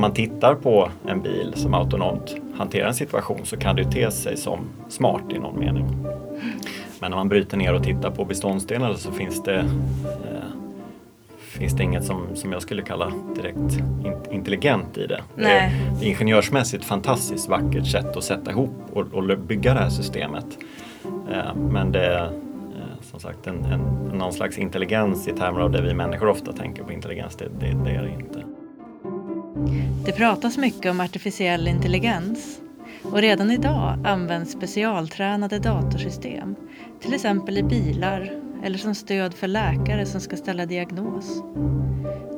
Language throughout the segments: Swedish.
man tittar på en bil som autonomt hanterar en situation så kan det te sig som smart i någon mening. Men när man bryter ner och tittar på beståndsdelar så finns det, eh, finns det inget som, som jag skulle kalla direkt in, intelligent i det. Det är, det är ingenjörsmässigt fantastiskt vackert sätt att sätta ihop och, och bygga det här systemet. Eh, men det är eh, som sagt en, en, någon slags intelligens i termer av det vi människor ofta tänker på intelligens. Det, det, det är det inte. Det pratas mycket om artificiell intelligens och redan idag används specialtränade datorsystem, till exempel i bilar eller som stöd för läkare som ska ställa diagnos.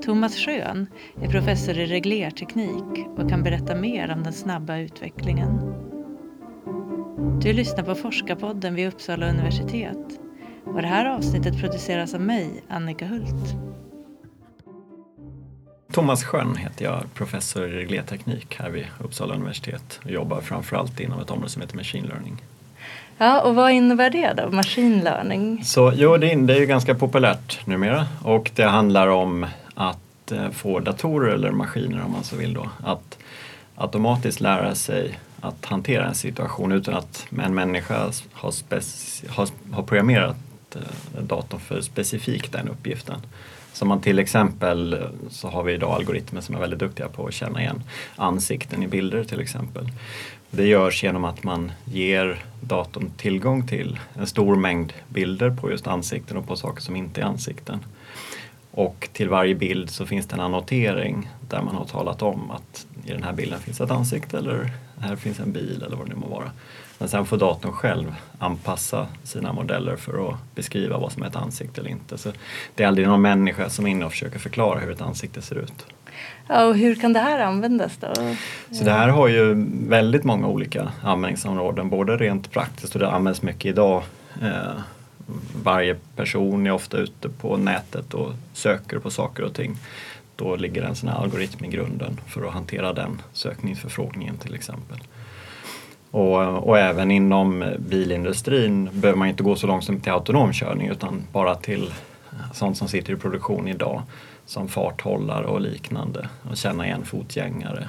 Thomas Schön är professor i reglerteknik och kan berätta mer om den snabba utvecklingen. Du lyssnar på Forskarpodden vid Uppsala universitet och det här avsnittet produceras av mig, Annika Hult. Thomas Schön heter jag, professor i reglerteknik här vid Uppsala universitet och jobbar framförallt inom ett område som heter machine learning. Ja, och vad innebär det då, machine learning? Så, jo, det, är ju ganska populärt numera och det handlar om att eh, få datorer eller maskiner om man så vill då, att automatiskt lära sig att hantera en situation utan att en människa har, har, har programmerat eh, datorn för specifikt den uppgiften. Som man till exempel så har vi idag algoritmer som är väldigt duktiga på att känna igen ansikten i bilder till exempel. Det görs genom att man ger datorn tillgång till en stor mängd bilder på just ansikten och på saker som inte är ansikten. Och till varje bild så finns det en annotering där man har talat om att i den här bilden finns ett ansikte eller här finns en bil eller vad det nu må vara. Men sen får datorn själv anpassa sina modeller för att beskriva vad som är ett ansikte eller inte. Så det är aldrig någon människa som är inne och försöker förklara hur ett ansikte ser ut. Ja, och hur kan det här användas då? Så det här har ju väldigt många olika användningsområden, både rent praktiskt och det används mycket idag. Eh, varje person är ofta ute på nätet och söker på saker och ting. Då ligger en sån här algoritm i grunden för att hantera den sökningsförfrågningen till exempel. Och, och, även inom bilindustrin behöver man inte gå så långt som till autonom körning utan bara till sånt som sitter i produktion idag som farthållare och liknande och känna igen fotgängare.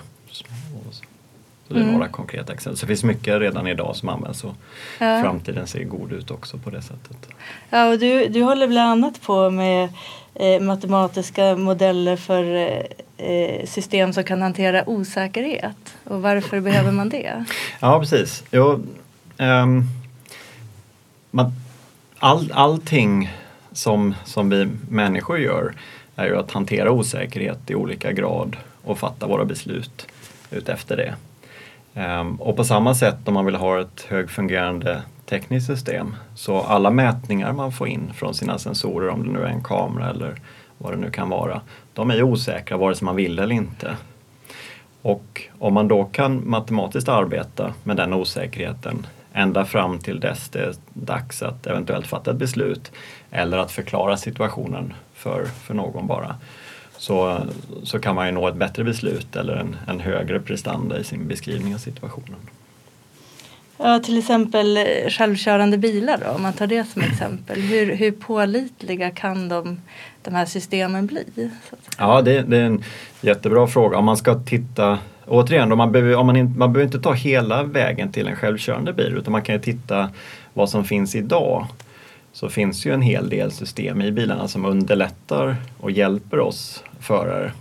Så det är mm. några konkreta exempel. Så det finns mycket redan idag som används och ja. framtiden ser god ut också på det sättet. Ja, och du, du håller bland annat på med eh, matematiska modeller för eh, eh, system som kan hantera osäkerhet. Och varför behöver man det? Ja, precis. Jo, um, man, all, allting som, som vi människor gör är ju att hantera osäkerhet i olika grad och fatta våra beslut utefter det. Um, och på samma sätt om man vill ha ett högfungerande tekniskt system så alla mätningar man får in från sina sensorer, om det nu är en kamera eller vad det nu kan vara, de är osäkra vare sig man vill eller inte. Och om man då kan matematiskt arbeta med den osäkerheten ända fram till dess det är dags att eventuellt fatta ett beslut eller att förklara situationen för, för någon bara så, så kan man ju nå ett bättre beslut eller en, en högre prestanda i sin beskrivning av situationen. Ja, till exempel eh, självkörande bilar då, om man tar det som exempel. Hur, hur pålitliga kan de, de här systemen bli? Ja, det, det, är en jättebra fråga. Om man ska titta Återigen, då, man, behöver, om man, in, man behöver inte ta hela vägen till en självkörande bil utan man kan ju titta vad som finns idag. Så finns ju en hel del system i bilarna som underlättar och hjälper oss förare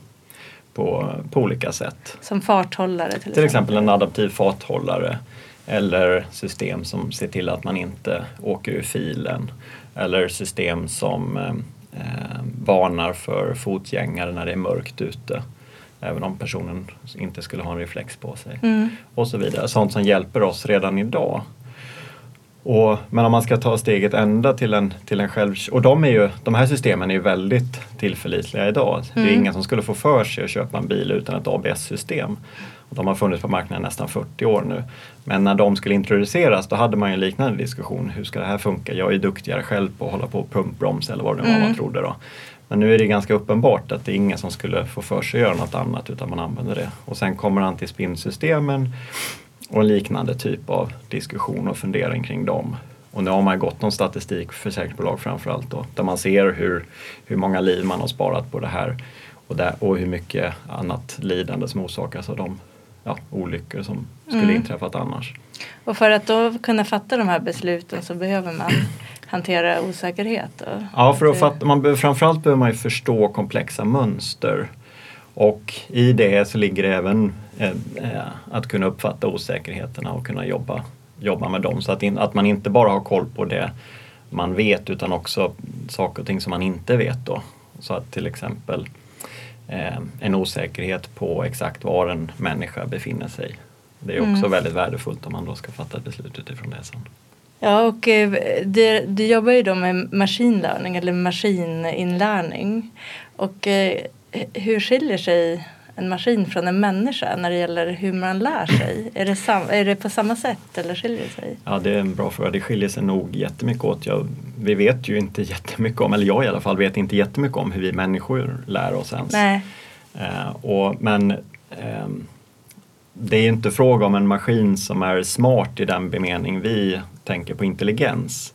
på, på olika sätt. Som farthållare till, till exempel? Till exempel en adaptiv farthållare eller system som ser till att man inte åker ur filen. Eller system som eh, varnar för fotgängare när det är mörkt ute. Även om personen inte skulle ha en reflex på sig. Mm. Och så vidare. Sånt som hjälper oss redan idag. Och, men om man ska ta steget ända till en, till en själv... Och de, är ju, de här systemen är ju väldigt tillförlitliga idag. Mm. Det är mm. ingen som skulle få för sig att köpa en bil utan ett ABS-system. De har funnits på marknaden nästan 40 år nu. Men när de skulle introduceras då hade man ju en liknande diskussion. Hur ska det här funka? Jag är duktigare själv på att hålla på och pumpbromsa eller vad det var mm. man trodde då. Men nu är det ganska uppenbart att det är ingen som skulle få för sig att göra något annat utan man använder det. Och sen kommer antispinnsystemen och en liknande typ av diskussion och fundering kring dem. Och nu har man gått någon statistik för försäkringsbolag framförallt då, där man ser hur, hur många liv man har sparat på det här. och, där, och hur mycket annat lidande som orsakas av de ja, olyckor som skulle Mm. inträffat annars. Och för att då kunna fatta de här besluten så behöver man hantera osäkerhet. Ja, för att fatta, man behöver, framförallt behöver man ju förstå komplexa mönster. Och i det så ligger det även eh, eh, att kunna uppfatta osäkerheterna och kunna jobba, jobba med dem. Så att, in, att man inte bara har koll på det man vet utan också saker och ting som man inte vet då. Så att till exempel en osäkerhet på exakt var en människa befinner sig. Det är också Mm. väldigt värdefullt om man då ska fatta ett beslut utifrån det sen. Ja, och eh, det, du jobbar ju då med machine learning eller maskininlärning. Och eh, hur skiljer sig en maskin från en människa när det gäller hur man lär sig? Är det, sam, är det på samma sätt eller skiljer det sig? Ja, det är en bra fråga. Det skiljer sig nog jättemycket åt. Jag, vi vet ju inte jättemycket om, eller jag i alla fall vet inte jättemycket om hur vi människor lär oss ens. Nej. Eh, och, men ehm, det är ju inte fråga om en maskin som är smart i den bemening vi tänker på intelligens.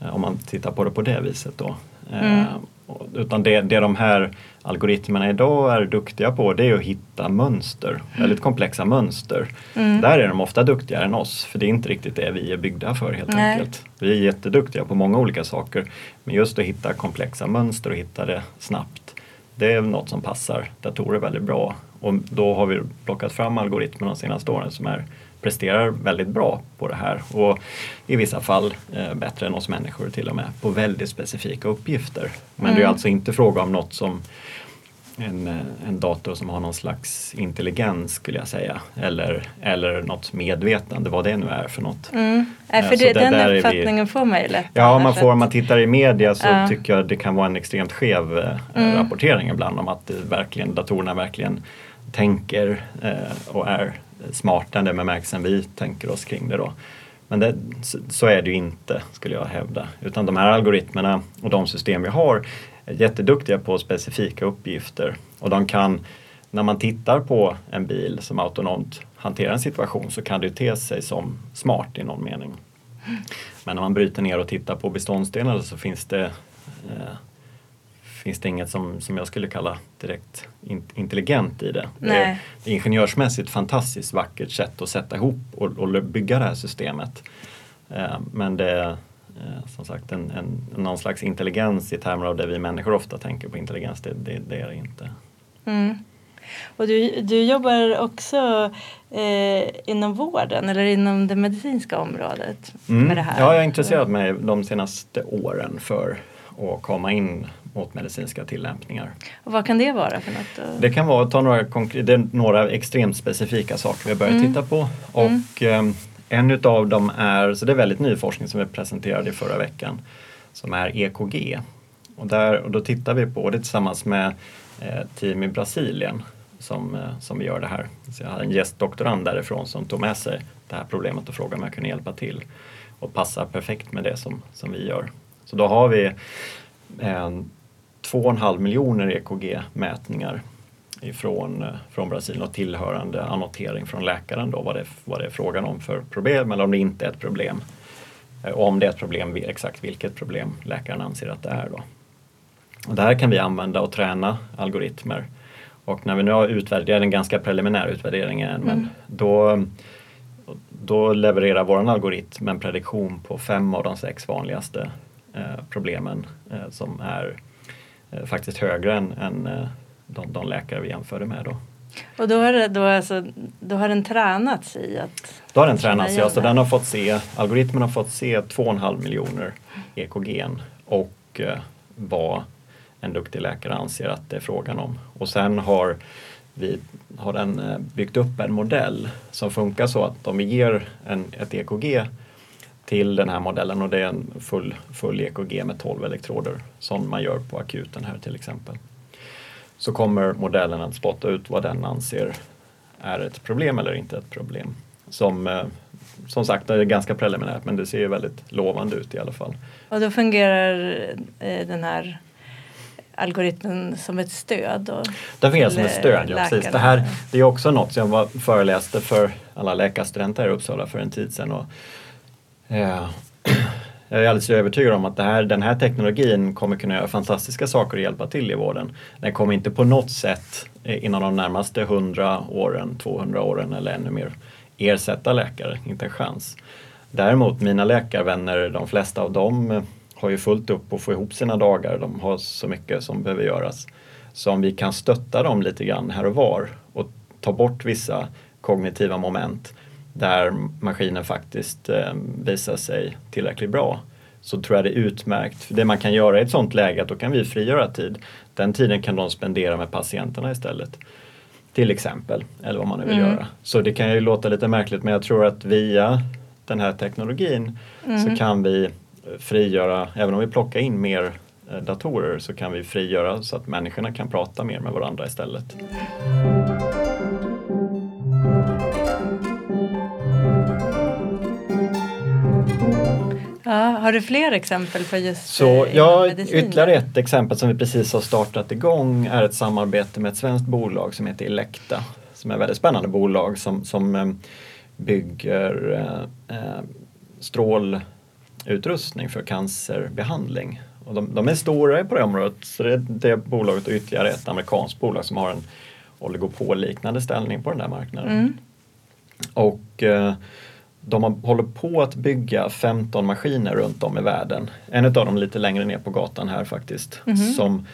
Eh, om man tittar på det på det viset då. Eh, Mm. Utan det, det de här algoritmerna idag är duktiga på det är att hitta mönster, väldigt komplexa mönster. Mm. Där är de ofta duktigare än oss för det är inte riktigt det vi är byggda för helt Nej. enkelt. Vi är jätteduktiga på många olika saker men just att hitta komplexa mönster och hitta det snabbt det är något som passar datorer väldigt bra och då har vi plockat fram algoritmer de senaste åren som är, presterar väldigt bra på det här och i vissa fall eh, bättre än oss människor till och med på väldigt specifika uppgifter. Men det är Mm. alltså inte fråga om något som en, eh, en dator som har någon slags intelligens skulle jag säga eller, eller något medvetande, vad det nu är för något. Mm. Ja, för det, den där är vi- uppfattningen får man ju lätt. Ja, man får, om man tittar i media så Ja. tycker jag det kan vara en extremt skev eh, Mm. rapportering ibland om att det verkligen, datorerna verkligen tänker eh, och är smartare än det bemärkelsen vi tänker oss kring det då. Men det, så, är det ju inte skulle jag hävda. Utan de här algoritmerna och de system vi har är jätteduktiga på specifika uppgifter och de kan, när man tittar på en bil som autonomt hanterar en situation så kan det te sig som smart i någon mening. Men när man bryter ner och tittar på beståndsdelarna så finns det, eh, finns det inget som, som jag skulle kalla direkt in, intelligent i det. Det är, Nej. det är ingenjörsmässigt fantastiskt vackert sätt att sätta ihop och, och bygga det här systemet. Eh, men det är eh, som sagt en, en, någon slags intelligens i termer av det vi människor ofta tänker på intelligens. Det, det, det är det inte. Mm. Och du, du jobbar också eh, inom vården eller inom det medicinska området med det här? Mm. Ja, jag har intresserat mig de senaste åren för att komma in mot medicinska tillämpningar. Och vad kan det vara för något? Det kan vara ta några, det är några extremt specifika saker vi har börjat Mm. titta på. Och ehm, en utav dem är, så det är väldigt ny forskning som vi presenterade i förra veckan, som är EKG. Och, där, och då tittar vi på det tillsammans med eh, team i Brasilien som, eh, som vi gör det här. Så jag hade en gästdoktorand därifrån som tog med sig det här problemet och frågade om jag kunde hjälpa till. Och passar perfekt med det som, som vi gör. Så då har vi eh, 2,5 miljoner EKG-mätningar ifrån, eh, från Brasilien och tillhörande annotering från läkaren då vad det, vad det är frågan om för problem eller om det inte är ett problem. Eh, Och om det är ett problem, exakt vilket problem läkaren anser att det är. Då. Och det här kan vi använda och träna algoritmer. Och när vi nu har utvärderat, en ganska preliminär utvärdering än, men då, då levererar vår algoritm en prediktion på fem av de sex vanligaste eh, problemen eh, som är faktiskt högre än, än eh, de, de läkare vi jämförde med. Då. Och då har, det, då, alltså, då har den tränats i att... Då har den tränats, ja, så den har fått se, algoritmen har fått se 2,5 miljoner EKG och eh, vad en duktig läkare anser att det är frågan om. Och sen har, vi, har den eh, byggt upp en modell som funkar så att om vi ger en, ett EKG till den här modellen och det är en full, full EKG med 12 elektroder som man gör på akuten här till exempel. Så kommer modellen att spotta ut vad den anser är ett problem eller inte ett problem. Som, eh, som sagt det är ganska preliminärt men det ser ju väldigt lovande ut i alla fall. Och då fungerar eh, den här algoritmen som ett stöd. Och, Den fungerar som ett stöd, ja, precis. Det här det är också något som jag föreläste för alla läkarstudenter här i Uppsala för en tid sedan. Och, jag är alldeles övertygad om att det här, den här teknologin kommer kunna göra fantastiska saker och hjälpa till i vården. Den kommer inte på något sätt eh, inom de närmaste 100 åren, 200 åren eller ännu mer ersätta läkare, inte en chans. Däremot mina läkarvänner, de flesta av dem eh, har ju fullt upp att få ihop sina dagar. De har så mycket som behöver göras. Så om vi kan stötta dem lite grann här och var och ta bort vissa kognitiva moment där maskinen faktiskt eh, visar sig tillräckligt bra så tror jag det är utmärkt. För det man kan göra i ett sånt läge, att då kan vi frigöra tid. Den tiden kan de spendera med patienterna istället. Till exempel, eller vad man nu vill mm. göra. Så det kan ju låta lite märkligt men jag tror att via den här teknologin mm. så kan vi frigöra, även om vi plockar in mer eh, datorer så kan vi frigöra så att människorna kan prata mer med varandra istället. Ja, har du fler exempel på just Så, eh, Ja, ytterligare ett exempel som vi precis har startat igång är ett samarbete med ett svenskt bolag som heter Elekta. Som är ett väldigt spännande bolag som, som eh, bygger eh, eh, strålutrustning för cancerbehandling. Och de, de, är stora på det området, så det är det bolaget och ytterligare ett amerikanskt bolag som har en oligopolliknande ställning på den där marknaden. Mm. Och eh, de håller på att bygga 15 maskiner runt om i världen. En av dem lite längre ner på gatan här faktiskt. Mm -hmm. Som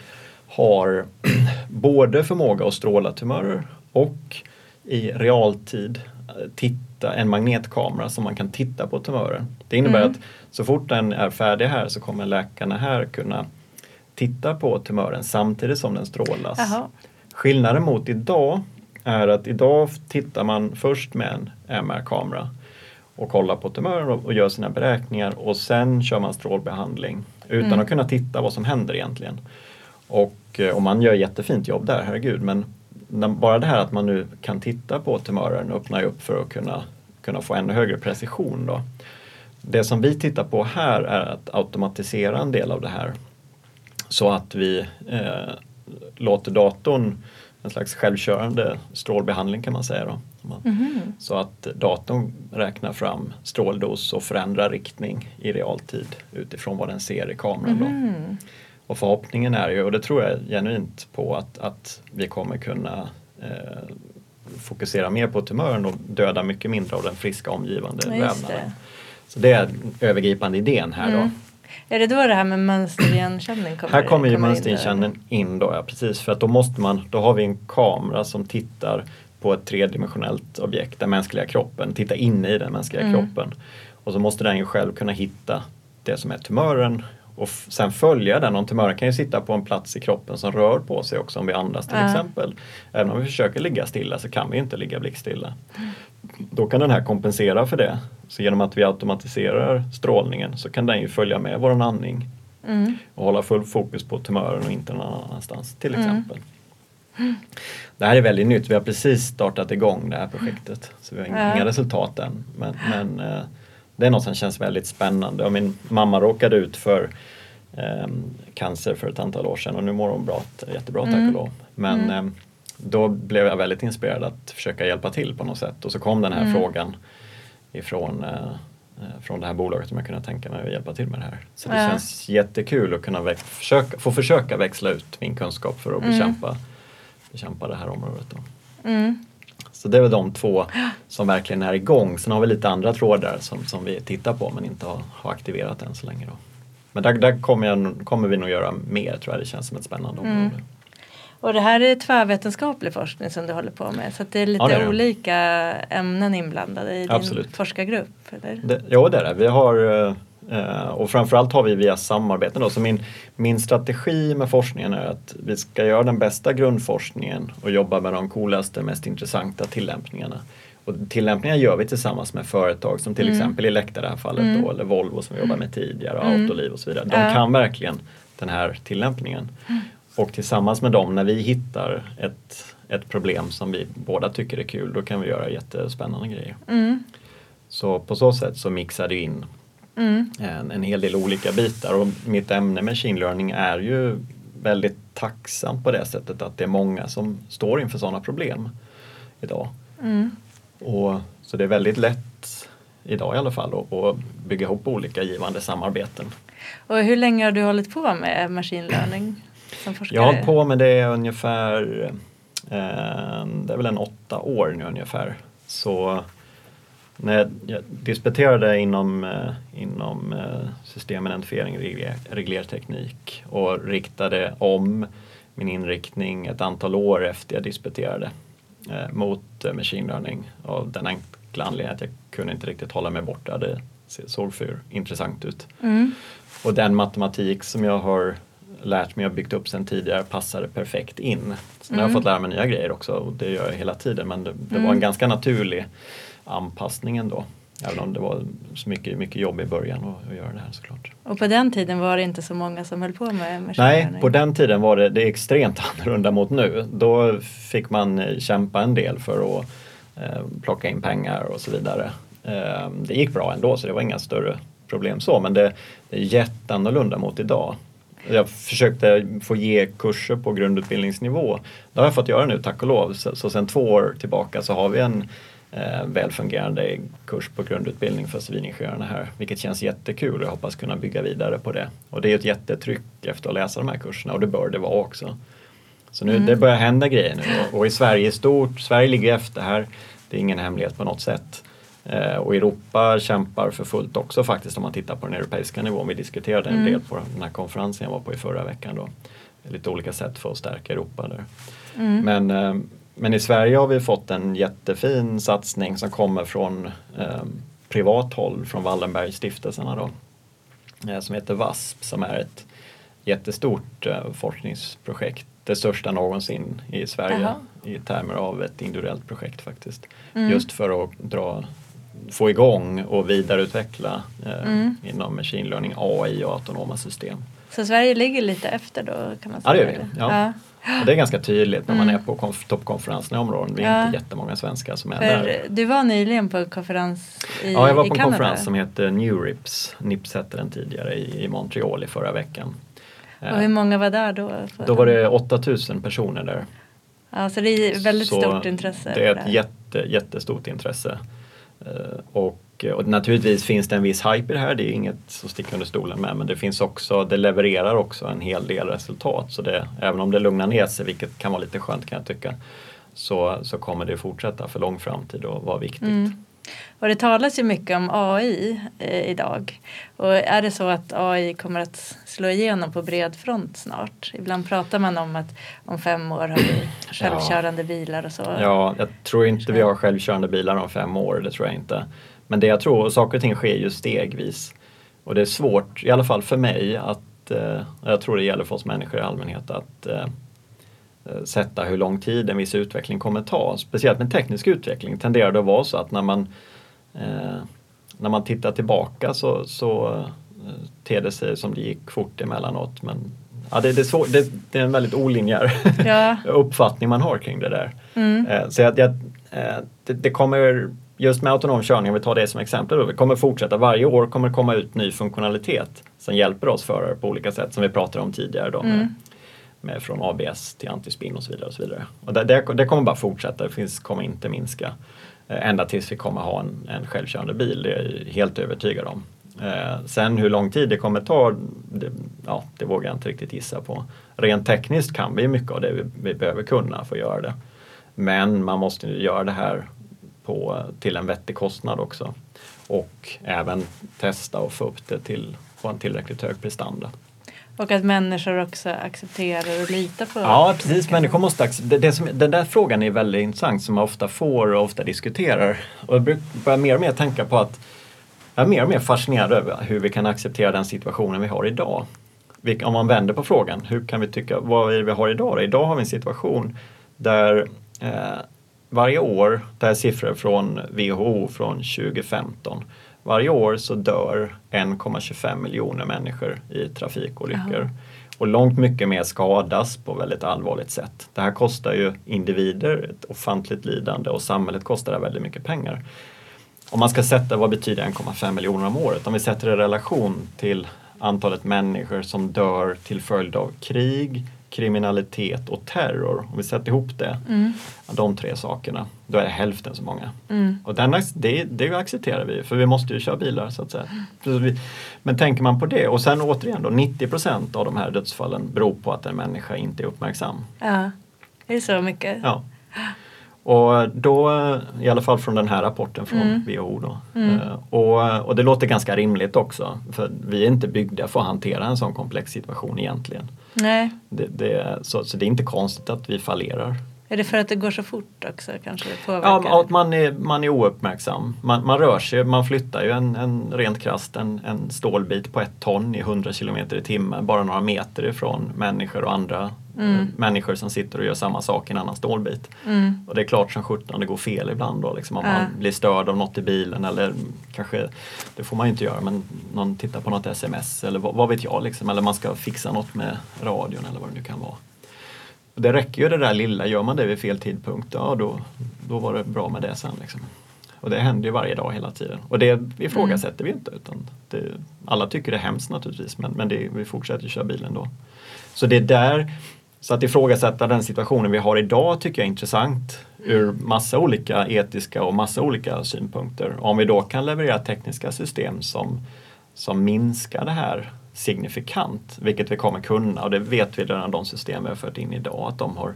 har både förmåga att stråla tumörer och i realtid eh, titta, en magnetkamera som man kan titta på tumören. Det innebär mm. att så fort den är färdig här så kommer läkarna här kunna titta på tumören samtidigt som den strålas. Aha. Skillnaden mot idag är att idag tittar man först med en MR-kamera och kollar på tumören och, och gör sina beräkningar och sen kör man strålbehandling utan mm. att kunna titta vad som händer egentligen. Och, eh, och man gör jättefint jobb där, herregud, men bara det här att man nu kan titta på tumören öppnar upp för att kunna, kunna få ännu högre precision. Då. Det som vi tittar på här är att automatisera en del av det här så att vi eh, låter datorn en slags självkörande strålbehandling kan man säga. Då. Mm. Så att datorn räknar fram stråldos och förändrar riktning i realtid utifrån vad den ser i kameran. Mm. Och förhoppningen är ju, och det tror jag genuint på, att, att vi kommer kunna eh, fokusera mer på tumören och döda mycket mindre av den friska omgivande ja, vävnaden. Så det är övergripande idén här mm. då. Är det då det här med mönsterigenkänning kommer Här kommer ju mönsterigenkänning in då, ja precis. För att då måste man, då har vi en kamera som tittar på ett tredimensionellt objekt, den mänskliga kroppen, titta in i den mänskliga mm. kroppen. Och så måste den ju själv kunna hitta det som är tumören och sen följa den. Om tumören kan ju sitta på en plats i kroppen som rör på sig också om vi andas till mm. exempel. Även om vi försöker ligga stilla så kan vi inte ligga blickstilla. Mm. Då kan den här kompensera för det. Så genom att vi automatiserar strålningen så kan den ju följa med vår andning mm. och hålla full fokus på tumören och inte någon annanstans till mm. Det här är väldigt nytt. Vi har precis startat igång det här projektet. Så vi har inga, inga resultat än. Men, men eh, det är något som känns väldigt spännande. Och min mamma råkade ut för eh, cancer för ett antal år sedan och nu mår hon bra, jättebra tack mm. och lov. Men mm. eh, då blev jag väldigt inspirerad att försöka hjälpa till på något sätt och så kom den här mm. frågan ifrån eh, eh från det här bolaget som jag kunde tänka mig att hjälpa till med det här. Så det ja. känns jättekul att kunna försöka, få försöka växla ut min kunskap för att mm. bekämpa, bekämpa det här området. Då. Mm. Så det är väl de två som verkligen är igång. Sen har vi lite andra trådar som, som vi tittar på men inte har, har aktiverat än så länge. Då. Men där, där kommer, jag, kommer, vi nog göra mer tror jag. Det känns som ett spännande mm. område. Och det här är tvärvetenskaplig forskning som du håller på med så det är lite ja, det är olika ämnen inblandade i Absolut. din forskargrupp? Eller? Det, ja det är det. Vi har eh, och framförallt har vi via samarbeten då. Så min, min strategi med forskningen är att vi ska göra den bästa grundforskningen och jobba med de coolaste, mest intressanta tillämpningarna. Och tillämpningar gör vi tillsammans med företag som till mm. exempel Elekta i det här fallet mm. då, eller Volvo som vi jobbar med tidigare, mm. Autoliv och så vidare. De kan verkligen den här tillämpningen. Mm. Och tillsammans med dem, när vi hittar ett, ett problem som vi båda tycker är kul, då kan vi göra jättespännande grejer. Mm. Så på så sätt så mixar det in Mm. En, en hel del olika bitar och mitt ämne machine learning är ju väldigt tacksamt på det sättet att det är många som står inför sådana problem idag. Mm. Och, så det är väldigt lätt idag i alla fall och bygga ihop olika givande samarbeten. Och hur länge har du hållit på med machine learning som forskare? Jag har hållit på med det ungefär, eh, det är väl en åtta år nu ungefär. Så när jag disputerade inom, eh, inom eh, systemidentifiering och reglerteknik och riktade om min inriktning ett antal år efter jag disputerade eh, mot machine learning av den enkla anledningen att jag kunde inte riktigt hålla mig borta. Det såg för intressant ut. Mm. Och den matematik som jag har lärt mig och byggt upp sedan tidigare passade perfekt in. Sen mm. har jag fått lära mig nya grejer också och det gör jag hela tiden men det, det mm. var en ganska naturlig anpassning ändå. Även om det var så mycket, mycket jobb i början att, att göra det här såklart. Och på den tiden var det inte så många som höll på med machine Nej, på den tiden var det, det är extremt annorlunda mot nu. Då fick man kämpa en del för att eh, plocka in pengar och så vidare. Eh, det gick bra ändå så det var inga större problem så men det, det är jätteannorlunda mot idag. Jag försökte få ge kurser på grundutbildningsnivå. Det har jag fått göra nu tack och lov. Så, så sedan två år tillbaka så har vi en eh, välfungerande kurs på grundutbildning för civilingenjörerna här. Vilket känns jättekul och jag hoppas kunna bygga vidare på det. Och det är ett jättetryck efter att läsa de här kurserna och det bör det vara också. Så nu, mm. det börjar hända grejer nu och, och i Sverige i stort, Sverige ligger efter här. Det är ingen hemlighet på något sätt. Eh, och Europa kämpar för fullt också faktiskt om man tittar på den europeiska nivån. Vi diskuterade en mm. del på den här konferensen jag var på i förra veckan. Då. Lite olika sätt för att stärka Europa där. Mm. Men, eh, men i Sverige har vi fått en jättefin satsning som kommer från eh, privat håll, från Wallenbergstiftelserna då, eh, som heter VASP som är ett jättestort eh, forskningsprojekt. Det största någonsin i Sverige Aha. i termer av ett individuellt projekt faktiskt. Mm. Just för att dra få igång och vidareutveckla eh, mm. inom machine learning, AI och autonoma system. Så Sverige ligger lite efter då kan man säga? Ja det gör vi. Ja. ja. Och det är ganska tydligt när man mm. är på toppkonferenserna i områden. Vi är ja. inte jättemånga svenskar som är För där. Du var nyligen på en konferens i Ja, jag var på en konferens som heter NewRips. NIPS hette den tidigare i, i Montreal i förra veckan. Och hur många var där då? Då var det 8000 personer där. Ja, så det är väldigt så stort intresse. Det är ett jätte, jättestort intresse. Eh, och, och, naturligtvis finns det en viss hype i det här, det är inget som sticker under stolen med men det finns också, det levererar också en hel del resultat. Så det, även om det lugnar ner sig, vilket kan vara lite skönt kan jag tycka, så, så kommer det fortsätta för lång framtid och vara viktigt. Mm. Och det talas ju mycket om AI eh, idag. Och är det så att AI kommer att slå igenom på bred front snart? Ibland pratar man om att om fem år har vi självkörande ja. bilar och så. Ja, jag tror inte vi har självkörande bilar om fem år, det tror jag inte. Men det jag tror, saker och ting sker ju stegvis. Och det är svårt, i alla fall för mig, att, eh, jag tror det gäller för oss människor i allmänhet, att eh, eh sätta hur lång tid en viss utveckling kommer ta. Speciellt med teknisk utveckling tenderar det att vara så att när man när man tittar tillbaka så, så ter det sig som det gick fort emellanåt. Men ja, det, det, är svår, det, det är en väldigt olinjär ja. uppfattning man har kring det där. Mm. Så jag, jag, det, det, kommer, just med autonom körning, om vi tar det som exempel, då, kommer fortsätta. Varje år kommer det komma ut ny funktionalitet som hjälper oss förare på olika sätt som vi pratade om tidigare. Då, mm. med, med, från ABS till antispinn och så vidare. Och så vidare. Och det, det, det kommer bara fortsätta, det finns, kommer inte minska. Eh, ända tills vi kommer ha en, en självkörande bil, det är jag helt övertygad om. Eh, sen hur lång tid det kommer ta, det, ja, det vågar jag inte riktigt gissa på. Rent tekniskt kan vi mycket av det vi, vi behöver kunna för att göra det. Men man måste göra det här på, till en vettig kostnad också. Och även testa och få upp det till, på en tillräckligt hög prestanda. Och att människor också accepterar och litar på Ja precis, människor måste acceptera. Det som, den där frågan är väldigt intressant som man ofta får och ofta diskuterar. Och jag börjar mer och mer tänka på att jag är mer och mer fascinerad över hur vi kan acceptera den situationen vi har idag. Om man vänder på frågan, hur kan vi tycka, vad är det vi har idag? Idag har vi en situation där eh, varje år, det här är siffror från WHO från 2015, varje år så dör 1,25 miljoner människor i trafikolyckor. Aha. Och långt mycket mer skadas på väldigt allvarligt sätt. Det här kostar ju individer ett ofantligt lidande och samhället kostar det väldigt mycket pengar. Om man ska sätta vad betyder 1,5 miljoner om året? Om vi sätter det i relation till antalet människor som dör till följd av krig, kriminalitet och terror, om vi sätter ihop det, Mm. de tre sakerna, då är det hälften så många. Mm. Och den, det, det accepterar vi för vi måste ju köra bilar så att säga. Men tänker man på det och sen återigen då 90 procent av de här dödsfallen beror på att en människa inte är uppmärksam. Ja, det är så mycket. Ja. Och då, i alla fall från den här rapporten från Mm. WHO då. Mm. Eh, Och, och det låter ganska rimligt också för vi är inte byggda för att hantera en sån komplex situation egentligen. Nej, Det, det, så, så det är inte konstigt att vi fallerar. är det för att det går så fort också kanske? Påverkar? Ja, att man är, man är ouppmärksam. Man, man rör sig, man flyttar ju en, en rent krasst en, en stålbit på ett ton i 100 km i timmen bara några meter ifrån människor och andra Mm. människor som sitter och gör samma sak i en annan stålbit. Mm. Och det är klart som sjutton det går fel ibland då liksom, om Ja. man blir störd av något i bilen eller kanske, det får man ju inte göra, men någon tittar på något sms eller vad, vad vet jag liksom, eller man ska fixa något med radion eller vad det nu kan vara. Och det räcker ju det där lilla, gör man det vid fel tidpunkt, ja då, då var det bra med det sen. Liksom. Och det händer ju varje dag hela tiden. Och det ifrågasätter vi inte. Utan det, alla tycker det är hemskt naturligtvis men, men det, vi fortsätter köra bilen då. Så det är där, så att ifrågasätta den situationen vi har idag tycker jag är intressant ur massa olika etiska och massa olika synpunkter. Om vi då kan leverera tekniska system som, som minskar det här signifikant, vilket vi kommer kunna och det vet vi redan de system vi har fört in idag att de har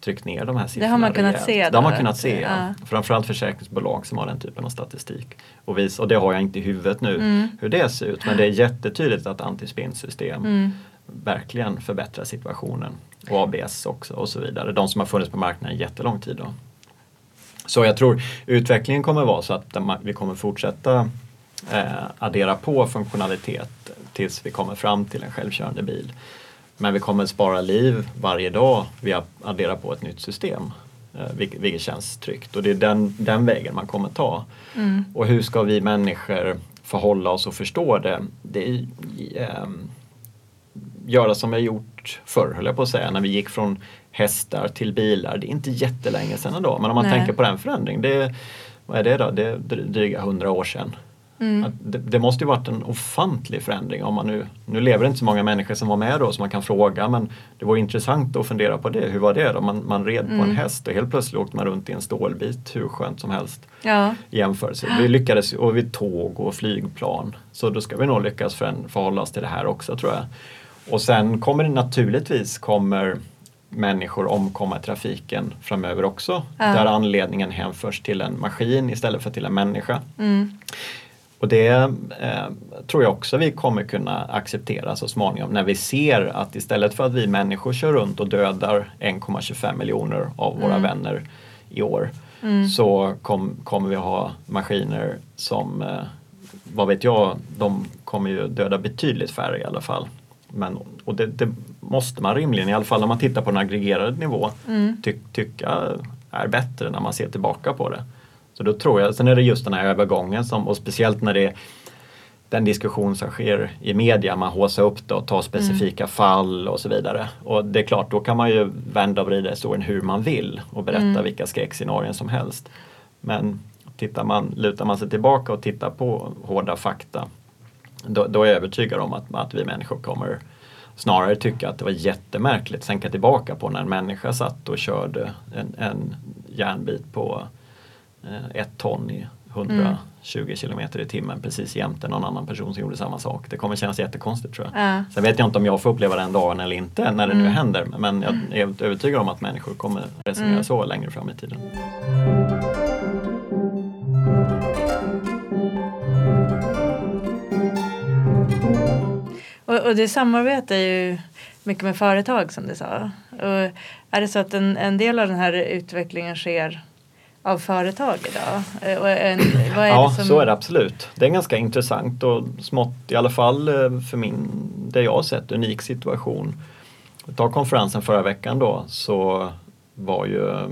tryckt ner de här siffrorna har man kunnat rejält. se Det har man kunnat se, ja. Ja. Framförallt försäkringsbolag som har den typen av statistik. Och, vis, och det har jag inte i huvudet nu Mm. hur det ser ut men det är jättetydligt att antispinnsystem Mm. verkligen förbättrar situationen. Och ABS också och så vidare. De som har funnits på marknaden jättelång tid. Då. Så jag tror utvecklingen kommer vara så att vi kommer fortsätta eh, addera på funktionalitet tills vi kommer fram till en självkörande bil. Men vi kommer spara liv varje dag vi adderar på ett nytt system. Eh, vilket, vilket känns tryggt och det är den, den vägen man kommer ta. Mm. Och hur ska vi människor förhålla oss och förstå det? Det är ehm, göra som vi har gjort förr, höll jag på att säga, när vi gick från hästar till bilar. Det är inte jättelänge sedan ändå, men om man Nej. tänker på den förändringen, det vad är det då? Det är dry- dryga hundra år sedan. Mm. Det, det måste ju varit en ofantlig förändring. Om man nu, nu lever inte så många människor som var med då som man kan fråga men det var intressant att fundera på det. Hur var det då? Man, man red på en Mm. häst och helt plötsligt åkte man runt i en stålbit hur skönt som helst Ja. i jämförelse. Vi lyckades och vid tåg och flygplan. Så då ska vi nog lyckas för- förhålla oss till det här också tror jag. Och sen kommer det naturligtvis kommer människor omkomma i trafiken framöver också. Ja. Där anledningen hänförs till en maskin istället för till en människa. Mm. Och det eh, tror jag också vi kommer kunna acceptera så småningom när vi ser att istället för att vi människor kör runt och dödar 1,25 miljoner av våra Mm. vänner i år Mm. så kom, kommer vi ha maskiner som, eh, vad vet jag, de kommer ju döda betydligt färre i alla fall. Men, och det, det måste man rimligen, i alla fall om man tittar på en aggregerad nivå, Mm. ty, tycka är bättre när man ser tillbaka på det. Så då tror jag, sen är det just den här övergången som, och speciellt när det är den diskussion som sker i media, man håsar upp det och tar specifika fall och så vidare. Och det är klart, då kan man ju vända och vrida historien hur man vill och berätta Mm. vilka skräckscenarion som helst. Men tittar man, lutar man sig tillbaka och tittar på hårda fakta, då, då är jag övertygad om att, att vi människor kommer snarare tycka att det var jättemärkligt, tänka tillbaka på när en människa satt och körde en, en järnbit på eh, ett ton i 120 kilometer i timmen precis jämte någon annan person som gjorde samma sak. Det kommer kännas jättekonstigt tror jag. Ja. Sen vet jag inte om jag får uppleva den dagen eller inte när det nu Mm. händer men jag är helt övertygad om att människor kommer resonera Mm. så längre fram i tiden. Och, det samarbetar ju mycket med företag som du sa. Och är det så att en, en del av den här utvecklingen sker av företag idag? Eh, Och en, vad är Ja, det som... så är det absolut. Det är ganska intressant och smått, i alla fall eh, för min, det jag har sett, unik situation. Ta konferensen förra veckan då så var ju eh,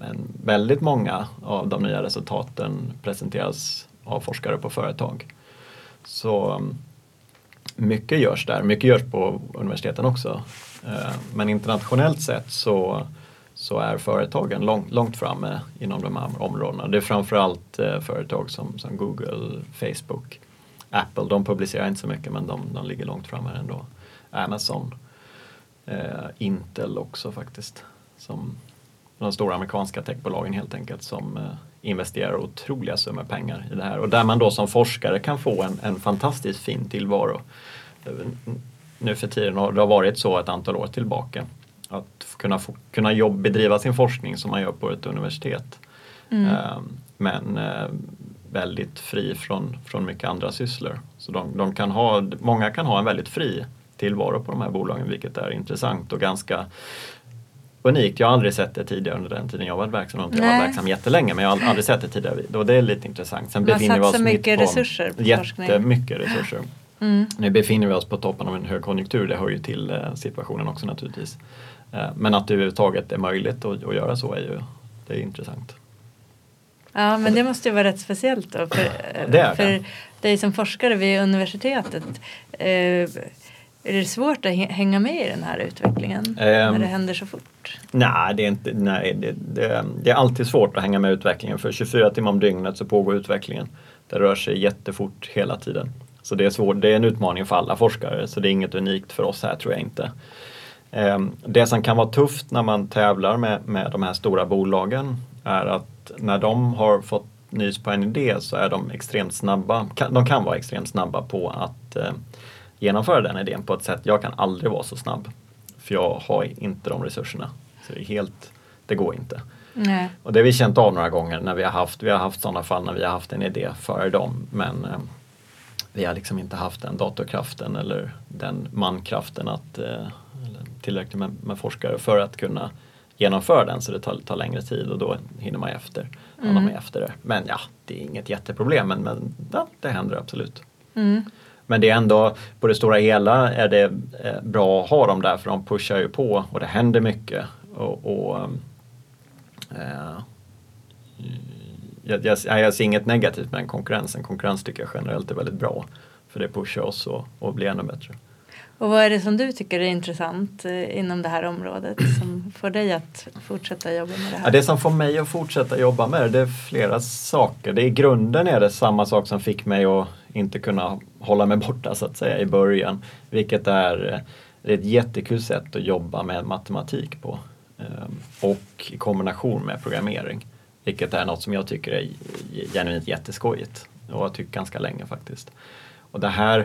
en, väldigt många av de nya resultaten presenteras av forskare på företag. Så mm, mycket görs där, mycket görs på universiteten också. Eh, men internationellt sett så, så är företagen lång, långt framme inom de här områdena. Det är framförallt eh, företag som, som Google, Facebook, Apple. De publicerar inte så mycket men de, de ligger långt framme ändå. Amazon. eh, Intel också faktiskt. Som de stora amerikanska techbolagen helt enkelt som eh, investerar otroliga summor pengar i det här och där man då som forskare kan få en, en fantastiskt fin tillvaro. Nu för tiden har det varit så ett antal år tillbaka att kunna, få, kunna jobb, bedriva sin forskning som man gör på ett universitet. Mm. Eh, men eh, väldigt fri från, från mycket andra sysslor. Så de, de, kan ha, många kan ha en väldigt fri tillvaro på de här bolagen vilket är intressant och ganska unikt. Jag har aldrig sett det tidigare under den tiden jag varit verksam. Jag har varit verksam jättelänge men jag har aldrig sett det tidigare. Och det är lite intressant. Sen Man befinner vi oss mycket på resurser på Jättemycket resurser. Mm. Nu befinner vi oss på toppen av en högkonjunktur, det hör ju till eh, situationen också naturligtvis. Eh, men att det överhuvudtaget är möjligt att, att göra så är ju det är intressant. Ja men det måste ju vara rätt speciellt då för, det är för dig som forskare vid universitetet. Eh, är det svårt att hänga med i den här utvecklingen um, när det händer så fort? Nej, det är, inte, nej det, det, det, är alltid svårt att hänga med i utvecklingen för 24 timmar om dygnet så pågår utvecklingen. Det rör sig jättefort hela tiden. Så det är, svårt, det är en utmaning för alla forskare så det är inget unikt för oss här tror jag inte. Um, det som kan vara tufft när man tävlar med, med de här stora bolagen är att när de har fått nys på en idé så är de extremt snabba, de kan vara extremt snabba på att uh, genomföra den idén på ett sätt. Jag kan aldrig vara så snabb. För jag har inte de resurserna. Så det är helt, det går inte. Nej. Och det har vi känt av några gånger när vi har haft, vi har haft sådana fall när vi har haft en idé före dem. Men eh, vi har liksom inte haft den datorkraften eller den mankraften att eh, tillräckligt med, med, forskare för att kunna genomföra den så det tar, tar längre tid och då hinner man efter. Mm. Man efter det. Men ja, det är inget jätteproblem men, men ja, det händer absolut. Mm. Men det är ändå, på det stora hela är det eh, bra att ha dem där för de pushar ju på och det händer mycket. Och, och äh, jag, jag, jag ser inget negativt med konkurrensen. Konkurrens tycker jag generellt är väldigt bra. För det pushar oss att bli ännu bättre. Och vad är det som du tycker är intressant eh, inom det här området som får dig att fortsätta jobba med det här? Ja, det som får mig att fortsätta jobba med det, det är flera saker. Det I grunden är det samma sak som fick mig att inte kunna hålla mig borta så att säga i början. Vilket är, eh, är ett jättekul sätt att jobba med matematik på. Ehm, och i kombination med programmering. Vilket är något som jag tycker är genuint jätteskojigt. Och har tyckt ganska länge faktiskt. Och det här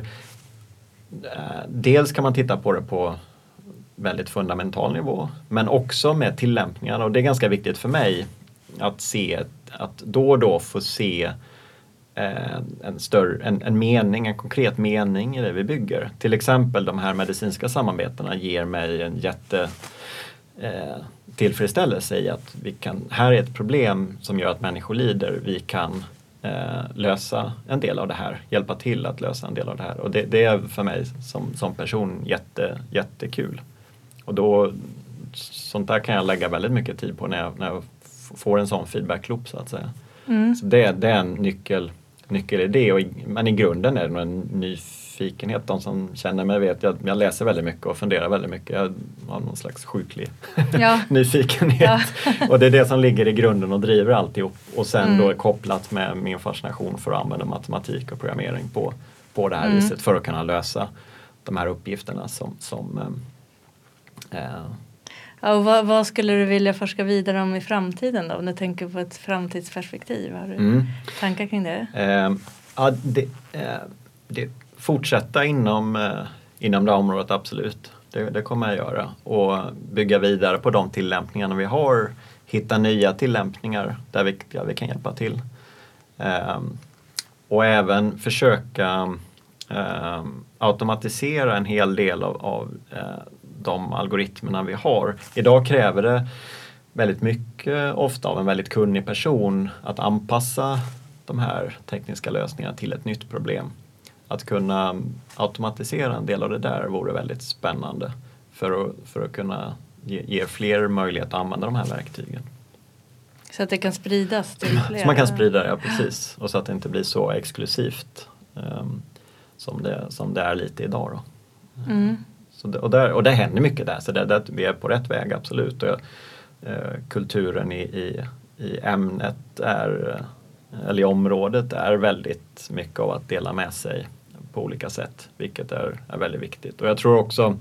eh, dels kan man titta på det på väldigt fundamental nivå men också med tillämpningarna och det är ganska viktigt för mig att se att då och då få se eh, en, större, en, en mening, en konkret mening i det vi bygger. Till exempel de här medicinska samarbetena ger mig en jätte eh, tillfredsställelse i att vi kan, här är ett problem som gör att människor lider. Vi kan eh, lösa en del av det här, hjälpa till att lösa en del av det här. Och det, det är för mig som, som person jätte, jättekul. Och då, sånt där kan jag lägga väldigt mycket tid på när jag, när jag får en sån feedback-loop så att säga. Mm. Så det, det är en nyckel, nyckelidé, och, men i grunden är det nog en ny nyfikenhet. De som känner mig vet att jag läser väldigt mycket och funderar väldigt mycket. Jag har någon slags sjuklig ja. nyfikenhet. Ja. och det är det som ligger i grunden och driver alltihop. Och sen mm. då kopplat med min fascination för att använda matematik och programmering på, på det här mm. viset för att kunna lösa de här uppgifterna som, som eh, eh Ja, och vad, vad, skulle du vilja forska vidare om i framtiden då? Om du tänker på ett framtidsperspektiv, har du mm. tankar kring det? Eh, ja, det, eh, det, fortsätta inom, eh, inom det området, absolut. Det, det, kommer jag göra. Och bygga vidare på de tillämpningarna vi har. Hitta nya tillämpningar där vi, där vi kan hjälpa till. Um, och även försöka um, automatisera en hel del av, av uh, de algoritmerna vi har. Idag kräver det väldigt mycket, ofta av en väldigt kunnig person, att anpassa de här tekniska lösningarna till ett nytt problem att kunna automatisera en del av det där vore väldigt spännande för att, för att kunna ge, ge fler möjlighet att använda de här verktygen. Så att det kan spridas till fler? Så man kan sprida det, ja precis. Och så att det inte blir så exklusivt um, som, det, som det är lite idag. Då. Mm. Så det, och, där, och det händer mycket där, så det, det, vi är på rätt väg absolut. Och, eh, kulturen i, i, i ämnet är, eh, eller i området är väldigt mycket av att dela med sig på olika sätt, vilket är, är väldigt viktigt. Och jag tror också,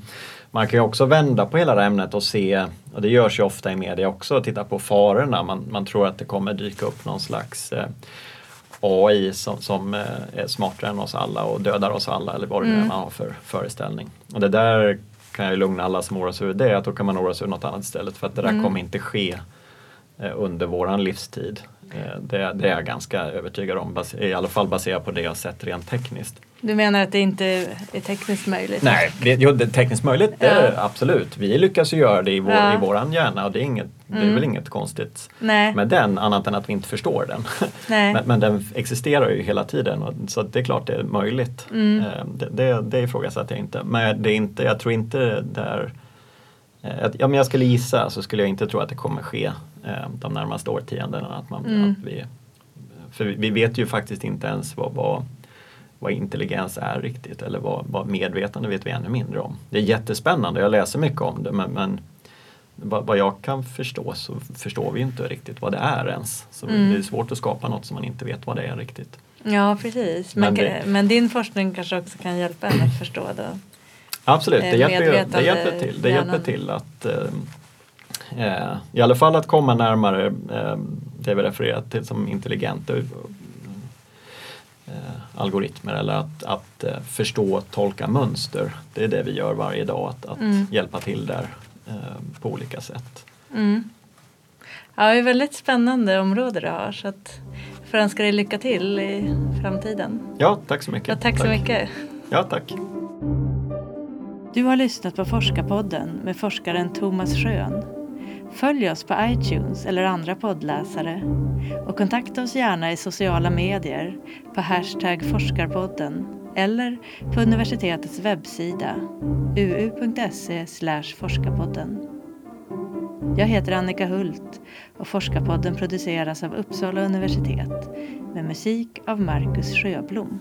man kan ju också vända på hela det här ämnet och se, och det görs ju ofta i media också, titta på farorna. Man, man tror att det kommer dyka upp någon slags eh, AI som, som eh, är smartare än oss alla och dödar oss alla eller vad det nu är Mm. man har för föreställning. Och det där kan jag lugna alla som oroar sig över det, att då kan man oroa sig över något annat istället för att det där Mm. kommer inte ske eh, under våran livstid. Eh, Det, det är jag ganska övertygad om, i alla fall baserat på det jag sett rent tekniskt. Du menar att det inte är tekniskt möjligt? Nej, det, jo, det är tekniskt möjligt, det Ja. absolut. Vi lyckas ju göra det i, vår, Ja. i våran hjärna och det är, inget, det är Mm. väl inget konstigt Nej. med den annat än att vi inte förstår den. Nej. Men, men den existerar ju hela tiden och, så det är klart det är möjligt. Mm. Eh, Det, det, det ifrågasätter jag inte. Men det är inte, jag tror inte det är Ja, men jag skulle gissa så skulle jag inte tro att det kommer ske eh, de närmaste årtiondena. Att man, Mm. att vi, för vi- vet ju faktiskt inte ens vad, vad, vad intelligens är riktigt eller vad, vad medvetande vet vi ännu mindre om. Det är jättespännande, jag läser mycket om det men, men vad, jag kan förstå så förstår vi inte riktigt vad det är ens. Så Mm. det är svårt att skapa något som man inte vet vad det är riktigt. Ja, precis. Men, Men men, det- din forskning kanske också kan hjälpa en att förstå då? Absolut, det Eh, hjälper, det hjälper till. Det hjälper till att eh, eh, i alla fall att komma närmare eh, det vi refererar till som intelligenta eh, algoritmer eller att, att eh, förstå och tolka mönster. Det är det vi gör varje dag, att, att Mm. hjälpa till där på olika sätt. Mm. Ja, det är ett väldigt spännande område du har så att jag får önska dig lycka till i framtiden. Ja, tack så mycket. Ja, tack så mycket. Ja, tack. Du har lyssnat på Forskarpodden med forskaren Thomas Schön. Följ oss på iTunes eller andra poddläsare och kontakta oss gärna i sociala medier på hashtag forskarpodden eller på universitetets webbsida uu.se forskarpodden. Jag heter Annika Hult och Forskarpodden produceras av Uppsala universitet med musik av Marcus Sjöblom.